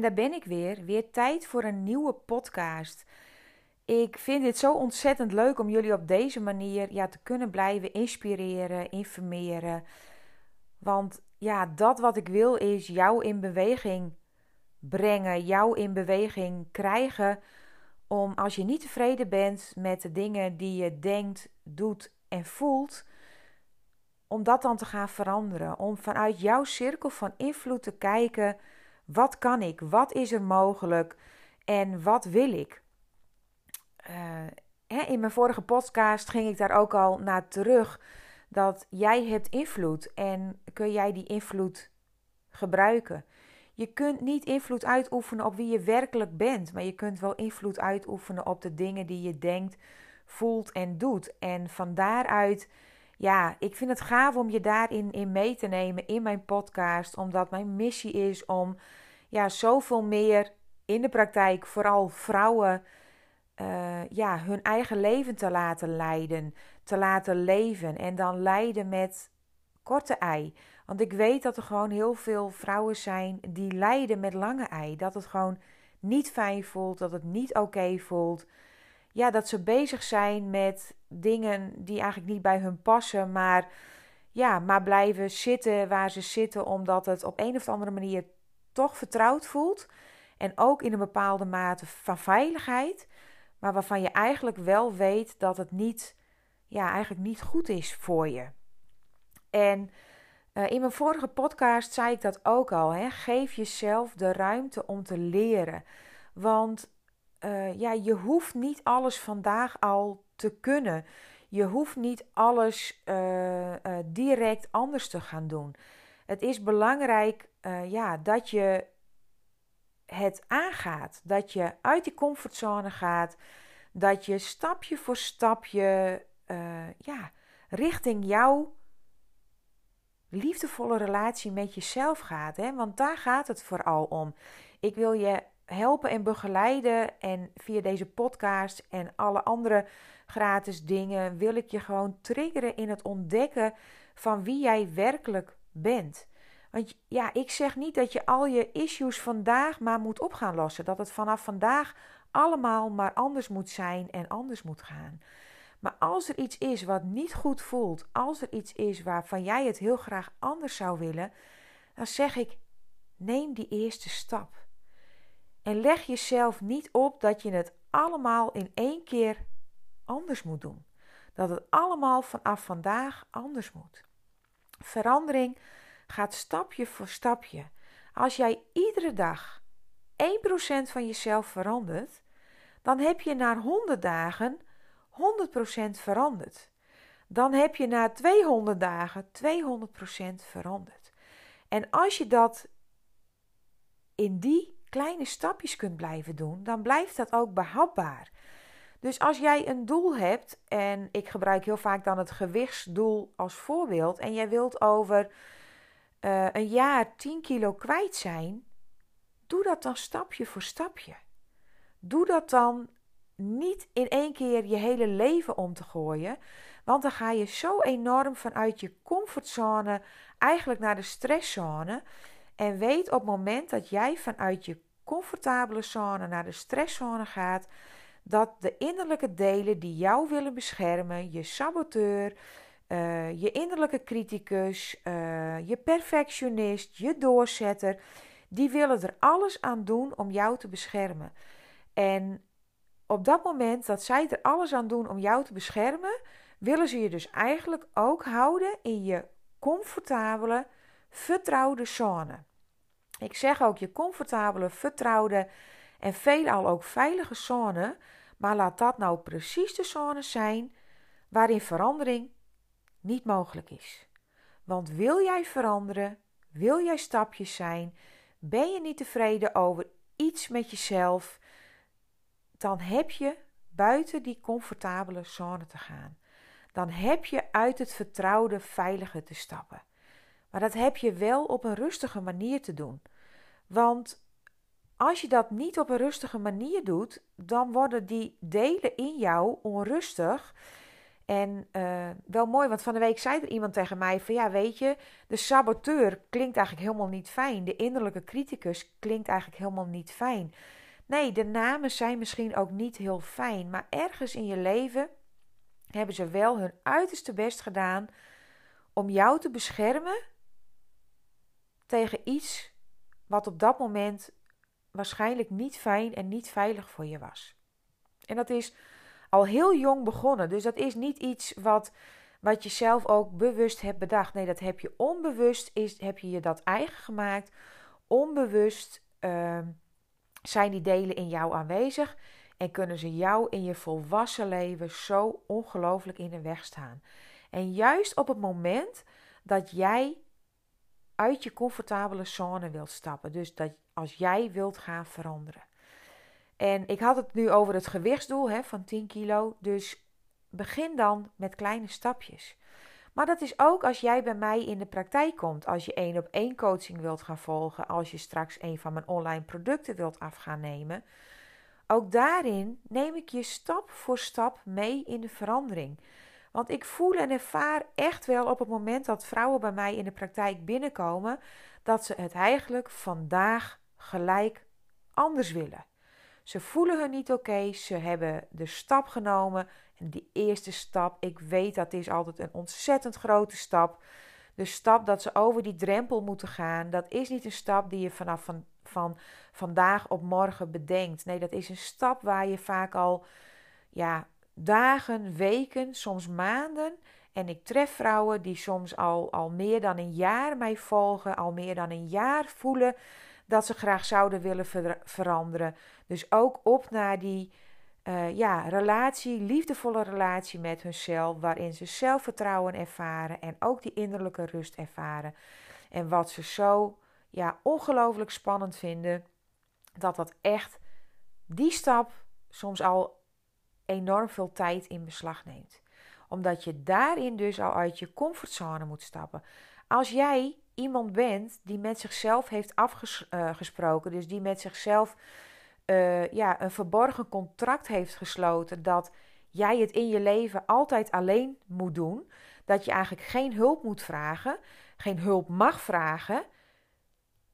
Daar ben ik weer. Weer tijd voor een nieuwe podcast. Ik vind het zo ontzettend leuk om jullie op deze manier ja, te kunnen blijven inspireren, informeren. Want ja, dat wat ik wil is jou in beweging brengen, jou in beweging krijgen. Om als je niet tevreden bent met de dingen die je denkt, doet en voelt, om dat dan te gaan veranderen. Om vanuit jouw cirkel van invloed te kijken wat kan ik? Wat is er mogelijk? En wat wil ik? Uh, in mijn vorige podcast ging ik daar ook al naar terug. Dat jij hebt invloed en kun jij die invloed gebruiken. Je kunt niet invloed uitoefenen op wie je werkelijk bent, maar je kunt wel invloed uitoefenen op de dingen die je denkt, voelt en doet. En van daaruit, ja, ik vind het gaaf om je daarin in mee te nemen in mijn podcast, omdat mijn missie is om ja, zoveel meer in de praktijk, vooral vrouwen, uh, ja, hun eigen leven te laten leiden, te laten leven. En dan leiden met korte ei. Want ik weet dat er gewoon heel veel vrouwen zijn die lijden met lange ei. Dat het gewoon niet fijn voelt, dat het niet oké voelt. Ja, dat ze bezig zijn met dingen die eigenlijk niet bij hun passen, maar ja, maar blijven zitten waar ze zitten, omdat het op een of andere manier toch vertrouwd voelt. En ook in een bepaalde mate van veiligheid. Maar waarvan je eigenlijk wel weet dat het niet, ja, eigenlijk niet goed is voor je. En uh, in mijn vorige podcast zei ik dat ook al. Hè? Geef jezelf de ruimte om te leren. Want uh, ja, je hoeft niet alles vandaag al te kunnen. Je hoeft niet alles uh, direct anders te gaan doen. Het is belangrijk ja, dat je het aangaat. Dat je uit die comfortzone gaat. Dat je stapje voor stapje ja, richting jouw liefdevolle relatie met jezelf gaat. Hè? Want daar gaat het vooral om. Ik wil je helpen en begeleiden. En via deze podcast en alle andere gratis dingen wil ik je gewoon triggeren in het ontdekken van wie jij werkelijk bent. Want ja, ik zeg niet dat je al je issues vandaag maar moet op gaan lossen. Dat het vanaf vandaag allemaal maar anders moet zijn en anders moet gaan. Maar als er iets is wat niet goed voelt, als er iets is waarvan jij het heel graag anders zou willen, dan zeg ik: neem die eerste stap. En leg jezelf niet op dat je het allemaal in één keer anders moet doen. Dat het allemaal vanaf vandaag anders moet. Verandering gaat stapje voor stapje. Als jij iedere dag 1% van jezelf verandert, dan heb je na 100 dagen 100% veranderd. Dan heb je na 200 dagen 200% veranderd. En als je dat in die kleine stapjes kunt blijven doen, dan blijft dat ook behapbaar. Dus als jij een doel hebt, en ik gebruik heel vaak dan het gewichtsdoel als voorbeeld, en jij wilt over uh, een jaar 10 kilo kwijt zijn, doe dat dan stapje voor stapje. Doe dat dan niet in één keer je hele leven om te gooien, want dan ga je zo enorm vanuit je comfortzone eigenlijk naar de stresszone. En weet op het moment dat jij vanuit je comfortabele zone naar de stresszone gaat, dat de innerlijke delen die jou willen beschermen, je saboteur, uh, je innerlijke criticus, uh, je perfectionist, je doorzetter, die willen er alles aan doen om jou te beschermen. En op dat moment dat zij er alles aan doen om jou te beschermen, willen ze je dus eigenlijk ook houden in je comfortabele, vertrouwde zone. Ik zeg ook je comfortabele, vertrouwde en veelal ook veilige zone, maar laat dat nou precies de zone zijn waarin verandering niet mogelijk is. Want wil jij veranderen, Wil jij stapjes zijn? Ben je niet tevreden over iets met jezelf? Dan heb je buiten die comfortabele zone te gaan. Dan heb je uit het vertrouwde veilige te stappen. Maar dat heb je wel op een rustige manier te doen. Want als je dat niet op een rustige manier doet, dan worden die delen in jou onrustig. En uh, wel mooi, want van de week zei er iemand tegen mij van ja, weet je, de saboteur klinkt eigenlijk helemaal niet fijn. De innerlijke criticus klinkt eigenlijk helemaal niet fijn. Nee, de namen zijn misschien ook niet heel fijn, maar ergens in je leven hebben ze wel hun uiterste best gedaan om jou te beschermen tegen iets wat op dat moment waarschijnlijk niet fijn en niet veilig voor je was. En dat is al heel jong begonnen. Dus dat is niet iets wat, wat je zelf ook bewust hebt bedacht. Nee, dat heb je onbewust, is, heb je je dat eigen gemaakt. Onbewust uh, zijn die delen in jou aanwezig. En kunnen ze jou in je volwassen leven zo ongelooflijk in de weg staan. En juist op het moment dat jij uit je comfortabele zone wilt stappen. Dus dat als jij wilt gaan veranderen. En ik had het nu over het gewichtsdoel hè, van 10 kilo. Dus begin dan met kleine stapjes. Maar dat is ook als jij bij mij in de praktijk komt. Als je één op één coaching wilt gaan volgen. Als je straks een van mijn online producten wilt af gaan nemen. Ook daarin neem ik je stap voor stap mee in de verandering. Want ik voel en ervaar echt wel op het moment dat vrouwen bij mij in de praktijk binnenkomen. Dat ze het eigenlijk vandaag gelijk anders willen. Ze voelen hun niet oké, ze hebben de stap genomen. En die eerste stap, ik weet dat is altijd een ontzettend grote stap. De stap dat ze over die drempel moeten gaan, dat is niet een stap die je vanaf van, van vandaag op morgen bedenkt. Nee, dat is een stap waar je vaak al ja, dagen, weken, soms maanden. En ik tref vrouwen die soms al, al meer dan een jaar mij volgen, al meer dan een jaar voelen dat ze graag zouden willen veranderen. Dus ook op naar die uh, ja, relatie, liefdevolle relatie met hunzelf, waarin ze zelfvertrouwen ervaren en ook die innerlijke rust ervaren. En wat ze zo ja, ongelooflijk spannend vinden, dat dat echt die stap soms al enorm veel tijd in beslag neemt. Omdat je daarin dus al uit je comfortzone moet stappen. Als jij iemand bent die met zichzelf heeft afgesproken, dus die met zichzelf uh, ja, een verborgen contract heeft gesloten dat jij het in je leven altijd alleen moet doen, dat je eigenlijk geen hulp moet vragen, geen hulp mag vragen,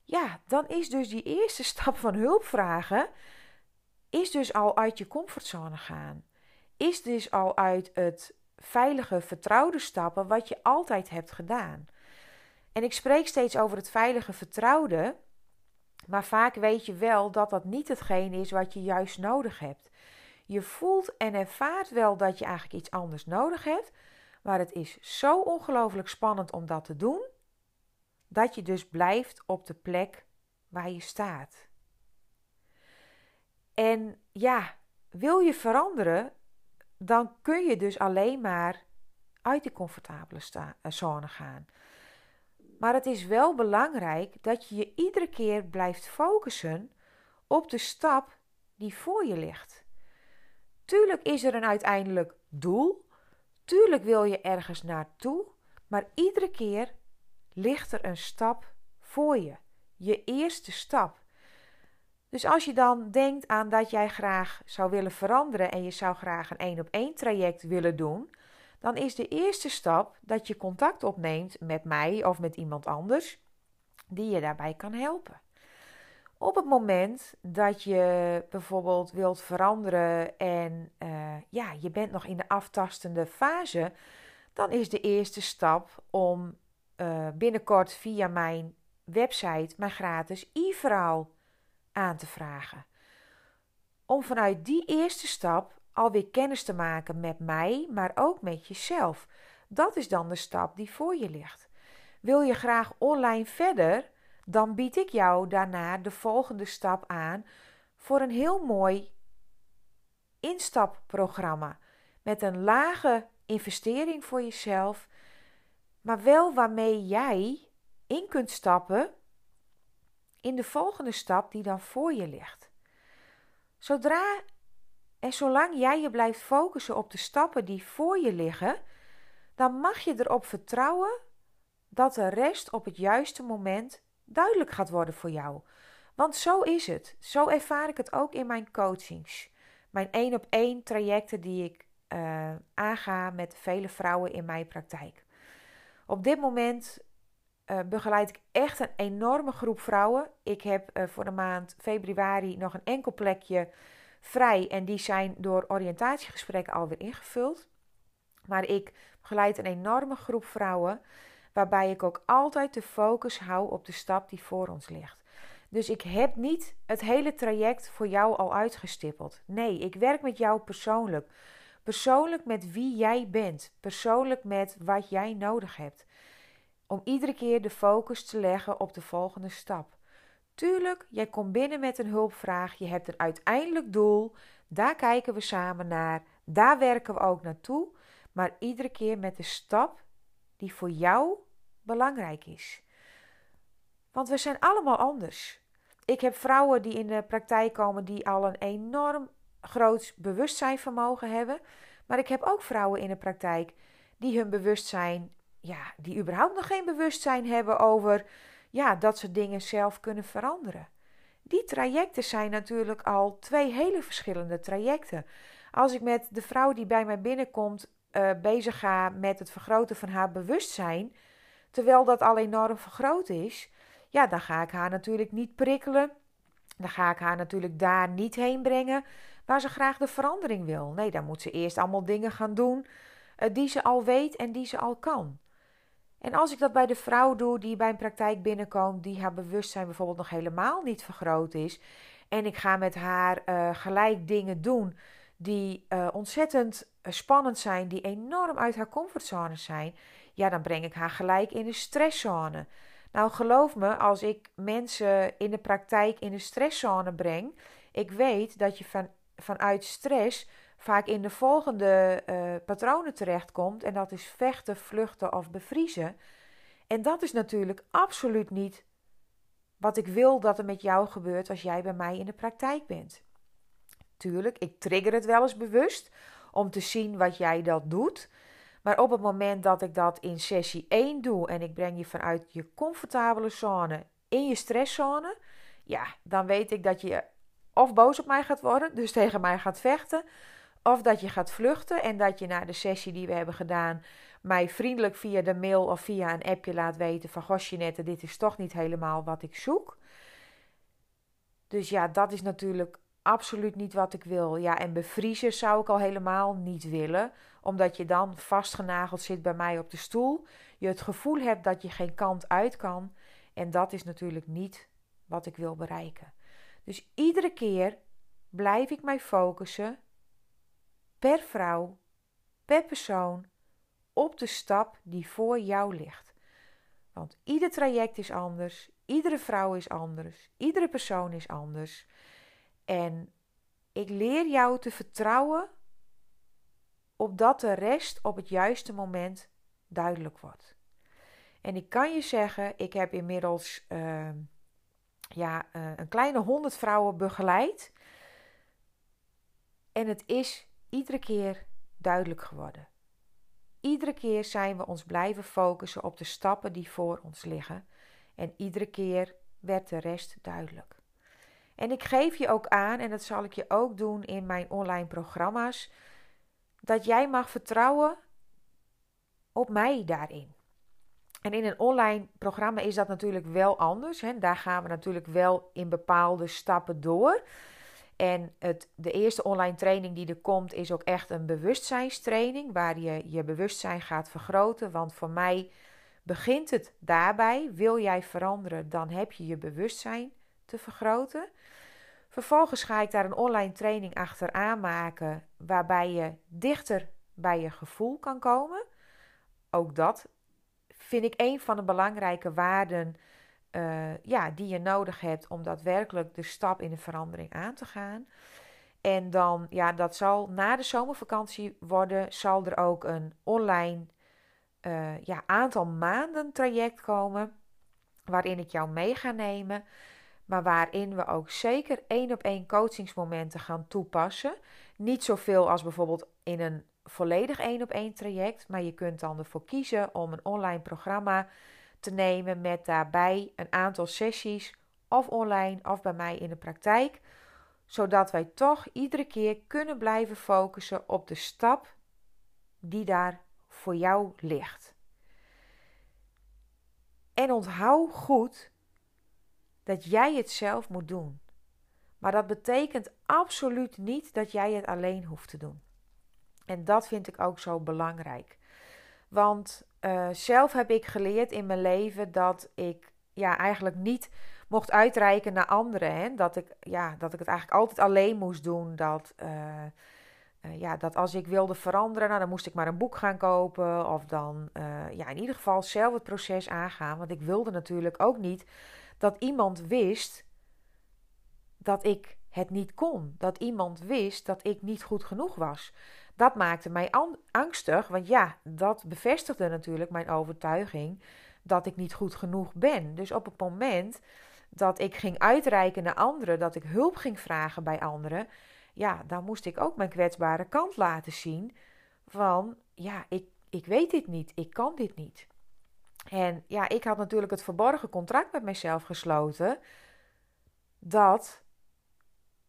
ja, dan is dus die eerste stap van hulp vragen, is dus al uit je comfortzone gaan. Is dus al uit het veilige, vertrouwde stappen wat je altijd hebt gedaan. En ik spreek steeds over het veilige vertrouwde, maar vaak weet je wel dat dat niet hetgeen is wat je juist nodig hebt. Je voelt en ervaart wel dat je eigenlijk iets anders nodig hebt, maar het is zo ongelooflijk spannend om dat te doen, dat je dus blijft op de plek waar je staat. En ja, wil je veranderen, dan kun je dus alleen maar uit die comfortabele eh, zone gaan. Maar het is wel belangrijk dat je je iedere keer blijft focussen op de stap die voor je ligt. Tuurlijk is er een uiteindelijk doel. Tuurlijk wil je ergens naartoe. Maar iedere keer ligt er een stap voor je. Je eerste stap. Dus als je dan denkt aan dat jij graag zou willen veranderen en je zou graag een één op één traject willen doen, dan is de eerste stap dat je contact opneemt met mij of met iemand anders die je daarbij kan helpen. Op het moment dat je bijvoorbeeld wilt veranderen en uh, ja, je bent nog in de aftastende fase, dan is de eerste stap om uh, binnenkort via mijn website mijn gratis e-verhaal aan te vragen. Om vanuit die eerste stap alweer kennis te maken met mij, maar ook met jezelf. Dat is dan de stap die voor je ligt. Wil je graag online verder, dan bied ik jou daarna de volgende stap aan voor een heel mooi instapprogramma met een lage investering voor jezelf, maar wel waarmee jij in kunt stappen in de volgende stap die dan voor je ligt. Zodra en zolang jij je blijft focussen op de stappen die voor je liggen, dan mag je erop vertrouwen dat de rest op het juiste moment duidelijk gaat worden voor jou. Want zo is het. Zo ervaar ik het ook in mijn coachings. Mijn één op één trajecten die ik uh, aanga met vele vrouwen in mijn praktijk. Op dit moment uh, begeleid ik echt een enorme groep vrouwen. Ik heb uh, voor de maand februari nog een enkel plekje vrij en die zijn door oriëntatiegesprekken alweer ingevuld. Maar ik begeleid een enorme groep vrouwen, waarbij ik ook altijd de focus hou op de stap die voor ons ligt. Dus ik heb niet het hele traject voor jou al uitgestippeld. Nee, ik werk met jou persoonlijk. Persoonlijk met wie jij bent. Persoonlijk met wat jij nodig hebt. Om iedere keer de focus te leggen op de volgende stap. Tuurlijk, jij komt binnen met een hulpvraag. Je hebt een uiteindelijk doel. Daar kijken we samen naar. Daar werken we ook naartoe. Maar iedere keer met de stap die voor jou belangrijk is. Want we zijn allemaal anders. Ik heb vrouwen die in de praktijk komen die al een enorm groot bewustzijnvermogen hebben. Maar ik heb ook vrouwen in de praktijk die hun bewustzijn, ja, die überhaupt nog geen bewustzijn hebben over ja, dat ze dingen zelf kunnen veranderen. Die trajecten zijn natuurlijk al twee hele verschillende trajecten. Als ik met de vrouw die bij mij binnenkomt uh, bezig ga met het vergroten van haar bewustzijn, terwijl dat al enorm vergroot is, ja, dan ga ik haar natuurlijk niet prikkelen. Dan ga ik haar natuurlijk daar niet heen brengen waar ze graag de verandering wil. Nee, dan moet ze eerst allemaal dingen gaan doen uh, die ze al weet en die ze al kan. En als ik dat bij de vrouw doe die bij een praktijk binnenkomt, die haar bewustzijn bijvoorbeeld nog helemaal niet vergroot is, en ik ga met haar uh, gelijk dingen doen die uh, ontzettend spannend zijn, die enorm uit haar comfortzone zijn, ja, dan breng ik haar gelijk in de stresszone. Nou, geloof me, als ik mensen in de praktijk in de stresszone breng, ik weet dat je van, vanuit stress vaak in de volgende uh, patronen terechtkomt. En dat is vechten, vluchten of bevriezen. En dat is natuurlijk absoluut niet wat ik wil dat er met jou gebeurt als jij bij mij in de praktijk bent. Tuurlijk, ik trigger het wel eens bewust om te zien wat jij dat doet. Maar op het moment dat ik dat in sessie 1 doe en ik breng je vanuit je comfortabele zone in je stresszone, ja, dan weet ik dat je of boos op mij gaat worden, dus tegen mij gaat vechten, of dat je gaat vluchten en dat je na de sessie die we hebben gedaan mij vriendelijk via de mail of via een appje laat weten van Gosje dit is toch niet helemaal wat ik zoek. Dus ja, dat is natuurlijk absoluut niet wat ik wil. Ja, en bevriezen zou ik al helemaal niet willen, omdat je dan vastgenageld zit bij mij op de stoel. Je het gevoel hebt dat je geen kant uit kan. En dat is natuurlijk niet wat ik wil bereiken. Dus iedere keer blijf ik mij focussen per vrouw, per persoon op de stap die voor jou ligt. Want ieder traject is anders, iedere vrouw is anders, iedere persoon is anders. En ik leer jou te vertrouwen op dat de rest op het juiste moment duidelijk wordt. En ik kan je zeggen, ik heb inmiddels uh, ja, uh, een kleine honderd vrouwen begeleid. En het is iedere keer duidelijk geworden. Iedere keer zijn we ons blijven focussen op de stappen die voor ons liggen. En iedere keer werd de rest duidelijk. En ik geef je ook aan, en dat zal ik je ook doen in mijn online programma's, dat jij mag vertrouwen op mij daarin. En in een online programma is dat natuurlijk wel anders. Hè? Daar gaan we natuurlijk wel in bepaalde stappen door. En het, de eerste online training die er komt is ook echt een bewustzijnstraining, waar je je bewustzijn gaat vergroten. Want voor mij begint het daarbij. Wil jij veranderen, dan heb je je bewustzijn te vergroten. Vervolgens ga ik daar een online training achteraan maken, waarbij je dichter bij je gevoel kan komen. Ook dat vind ik een van de belangrijke waarden uh, ja, die je nodig hebt om daadwerkelijk de stap in de verandering aan te gaan. En dan, ja, dat zal na de zomervakantie worden, zal er ook een online uh, ja, aantal maanden traject komen. waarin ik jou mee ga nemen, maar waarin we ook zeker één op één coachingsmomenten gaan toepassen. Niet zoveel als bijvoorbeeld in een volledig één op één traject, maar je kunt dan ervoor kiezen om een online programma te nemen met daarbij een aantal sessies, of online of bij mij in de praktijk, zodat wij toch iedere keer kunnen blijven focussen op de stap die daar voor jou ligt. En onthoud goed dat jij het zelf moet doen. Maar dat betekent absoluut niet dat jij het alleen hoeft te doen. En dat vind ik ook zo belangrijk. Want uh, zelf heb ik geleerd in mijn leven dat ik ja, eigenlijk niet mocht uitreiken naar anderen. Hè? Dat, ik, ja, dat ik het eigenlijk altijd alleen moest doen. Dat, uh, uh, ja, dat als ik wilde veranderen, nou, dan moest ik maar een boek gaan kopen. Of dan ja, in ieder geval zelf het proces aangaan. Want ik wilde natuurlijk ook niet dat iemand wist dat ik het niet kon. Dat iemand wist dat ik niet goed genoeg was. Dat maakte mij angstig, want ja, dat bevestigde natuurlijk mijn overtuiging dat ik niet goed genoeg ben. Dus op het moment dat ik ging uitreiken naar anderen, dat ik hulp ging vragen bij anderen, ja, dan moest ik ook mijn kwetsbare kant laten zien van, ja, ik, ik weet dit niet, ik kan dit niet. En ja, ik had natuurlijk het verborgen contract met mezelf gesloten dat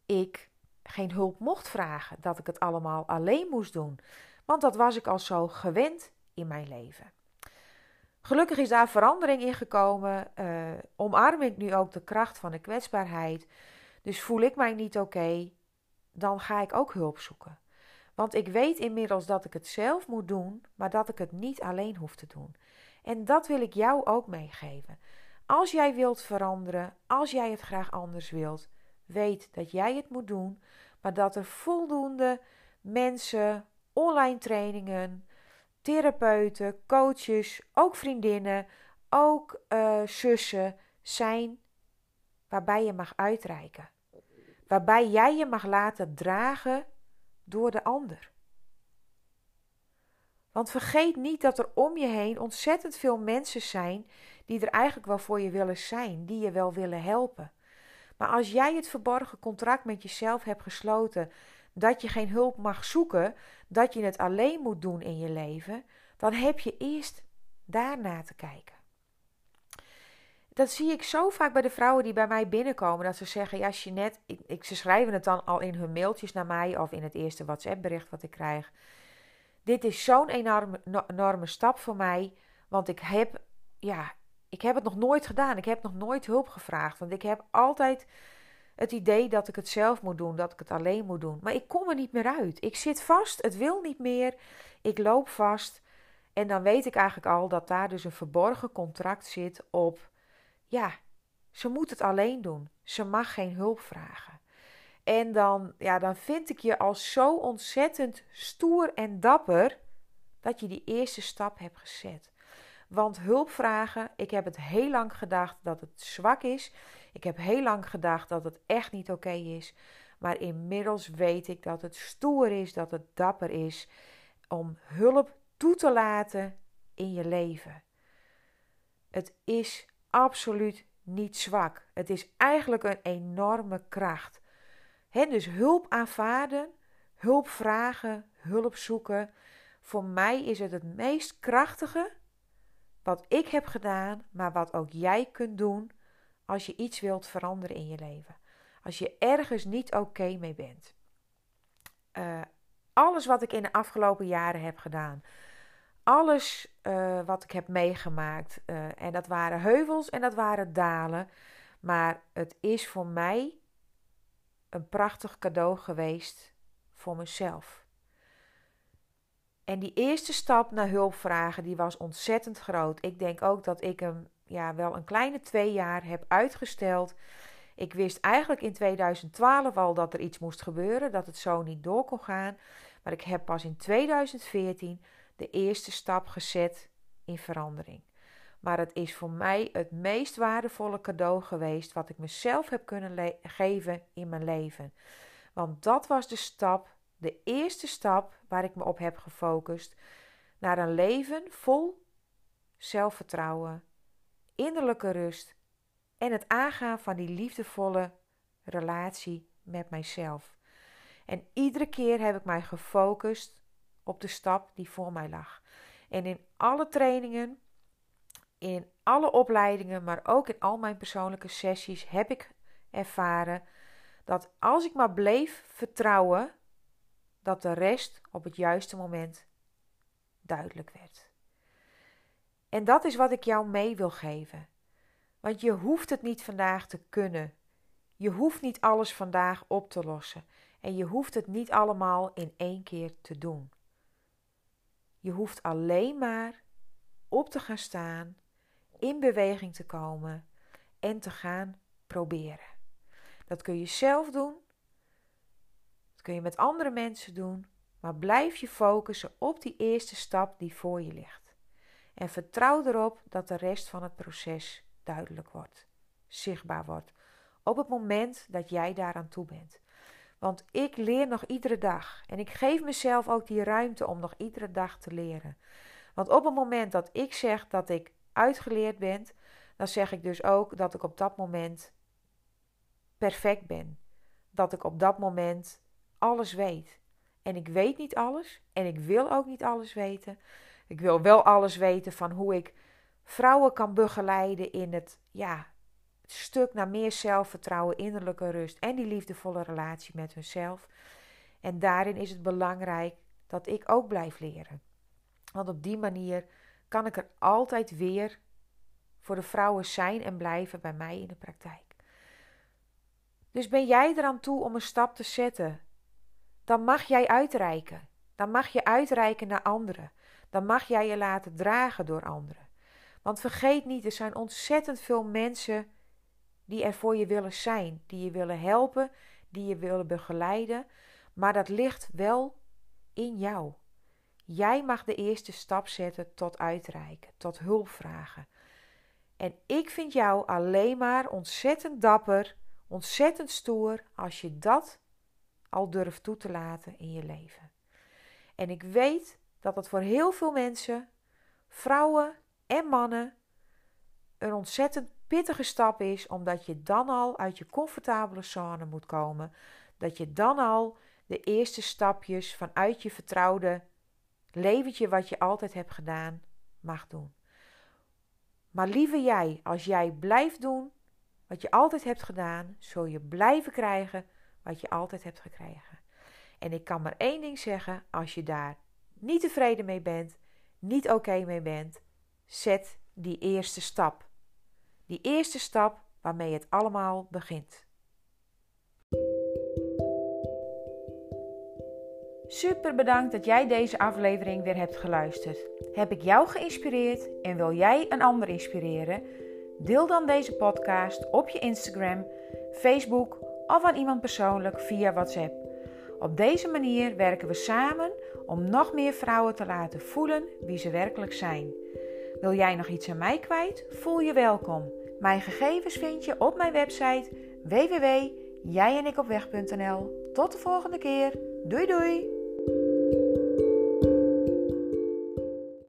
ik geen hulp mocht vragen, dat ik het allemaal alleen moest doen. Want dat was ik al zo gewend in mijn leven. Gelukkig is daar verandering in gekomen. Uh, omarm ik nu ook de kracht van de kwetsbaarheid. Dus voel ik mij niet oké, dan ga ik ook hulp zoeken. Want ik weet inmiddels dat ik het zelf moet doen, maar dat ik het niet alleen hoef te doen. En dat wil ik jou ook meegeven. Als jij wilt veranderen, als jij het graag anders wilt, weet dat jij het moet doen, maar dat er voldoende mensen, online trainingen, therapeuten, coaches, ook vriendinnen, ook uh, zussen zijn waarbij je mag uitreiken. Waarbij jij je mag laten dragen door de ander. Want vergeet niet dat er om je heen ontzettend veel mensen zijn die er eigenlijk wel voor je willen zijn, die je wel willen helpen. Maar als jij het verborgen contract met jezelf hebt gesloten dat je geen hulp mag zoeken, dat je het alleen moet doen in je leven, dan heb je eerst daarna te kijken. Dat zie ik zo vaak bij de vrouwen die bij mij binnenkomen. Dat ze zeggen, ja Jeanette, ik, ik, ze schrijven het dan al in hun mailtjes naar mij of in het eerste WhatsApp bericht wat ik krijg. Dit is zo'n enorme, enorme stap voor mij. Want ik heb, ja, ik heb het nog nooit gedaan. Ik heb nog nooit hulp gevraagd. Want ik heb altijd het idee dat ik het zelf moet doen, dat ik het alleen moet doen. Maar ik kom er niet meer uit. Ik zit vast, het wil niet meer. Ik loop vast. En dan weet ik eigenlijk al dat daar dus een verborgen contract zit op, ja, ze moet het alleen doen. Ze mag geen hulp vragen. En dan, ja, dan vind ik je al zo ontzettend stoer en dapper dat je die eerste stap hebt gezet. Want hulp vragen, ik heb het heel lang gedacht dat het zwak is. Ik heb heel lang gedacht dat het echt niet oké is. Maar inmiddels weet ik dat het stoer is, dat het dapper is om hulp toe te laten in je leven. Het is absoluut niet zwak. Het is eigenlijk een enorme kracht. Dus hulp aanvaarden, hulp vragen, hulp zoeken. Voor mij is het het meest krachtige wat ik heb gedaan, maar wat ook jij kunt doen als je iets wilt veranderen in je leven. Als je ergens niet oké mee bent. Uh, alles wat ik in de afgelopen jaren heb gedaan. Alles uh, wat ik heb meegemaakt. Uh, en dat waren heuvels en dat waren dalen. Maar het is voor mij een prachtig cadeau geweest voor mezelf. En die eerste stap naar hulp vragen, die was ontzettend groot. Ik denk ook dat ik hem ja, wel een kleine twee jaar heb uitgesteld. Ik wist eigenlijk in 2012 al dat er iets moest gebeuren, dat het zo niet door kon gaan. Maar ik heb pas in 2014 de eerste stap gezet in verandering. Maar het is voor mij het meest waardevolle cadeau geweest wat ik mezelf heb kunnen geven in mijn leven. Want dat was de stap, de eerste stap waar ik me op heb gefocust naar een leven vol zelfvertrouwen, innerlijke rust en het aangaan van die liefdevolle relatie met mijzelf. En iedere keer heb ik mij gefocust op de stap die voor mij lag. En in alle trainingen, in alle opleidingen, maar ook in al mijn persoonlijke sessies heb ik ervaren dat als ik maar bleef vertrouwen, dat de rest op het juiste moment duidelijk werd. En dat is wat ik jou mee wil geven. Want je hoeft het niet vandaag te kunnen. Je hoeft niet alles vandaag op te lossen. En je hoeft het niet allemaal in één keer te doen. Je hoeft alleen maar op te gaan staan, in beweging te komen en te gaan proberen. Dat kun je zelf doen. Kun je met andere mensen doen. Maar blijf je focussen op die eerste stap die voor je ligt. En vertrouw erop dat de rest van het proces duidelijk wordt, zichtbaar wordt. Op het moment dat jij daaraan toe bent. Want ik leer nog iedere dag. En ik geef mezelf ook die ruimte om nog iedere dag te leren. Want op het moment dat ik zeg dat ik uitgeleerd ben, dan zeg ik dus ook dat ik op dat moment perfect ben. Dat ik op dat moment alles weet. En ik weet niet alles en ik wil ook niet alles weten. Ik wil wel alles weten van hoe ik vrouwen kan begeleiden in het ja, stuk naar meer zelfvertrouwen, innerlijke rust en die liefdevolle relatie met hunzelf. En daarin is het belangrijk dat ik ook blijf leren. Want op die manier kan ik er altijd weer voor de vrouwen zijn en blijven bij mij in de praktijk. Dus ben jij eraan toe om een stap te zetten, dan mag jij uitreiken. Dan mag je uitreiken naar anderen. Dan mag jij je laten dragen door anderen. Want vergeet niet, er zijn ontzettend veel mensen die er voor je willen zijn, die je willen helpen, die je willen begeleiden, maar dat ligt wel in jou. Jij mag de eerste stap zetten tot uitreiken, tot hulp vragen. En ik vind jou alleen maar ontzettend dapper, ontzettend stoer als je dat al durft toe te laten in je leven. En ik weet dat het voor heel veel mensen, vrouwen en mannen, een ontzettend pittige stap is, omdat je dan al uit je comfortabele zone moet komen. Dat je dan al de eerste stapjes vanuit je vertrouwde leventje, wat je altijd hebt gedaan, mag doen. Maar lieve jij, als jij blijft doen wat je altijd hebt gedaan, zul je blijven krijgen wat je altijd hebt gekregen. En ik kan maar één ding zeggen: als je daar niet tevreden mee bent, niet oké mee bent, zet die eerste stap. Die eerste stap waarmee het allemaal begint. Super bedankt dat jij deze aflevering weer hebt geluisterd. Heb ik jou geïnspireerd en wil jij een ander inspireren? Deel dan deze podcast op je Instagram, Facebook of aan iemand persoonlijk via WhatsApp. Op deze manier werken we samen om nog meer vrouwen te laten voelen wie ze werkelijk zijn. Wil jij nog iets aan mij kwijt? Voel je welkom. Mijn gegevens vind je op mijn website www.jijenikopweg.nl. Tot de volgende keer. Doei doei!